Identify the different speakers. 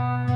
Speaker 1: Bye.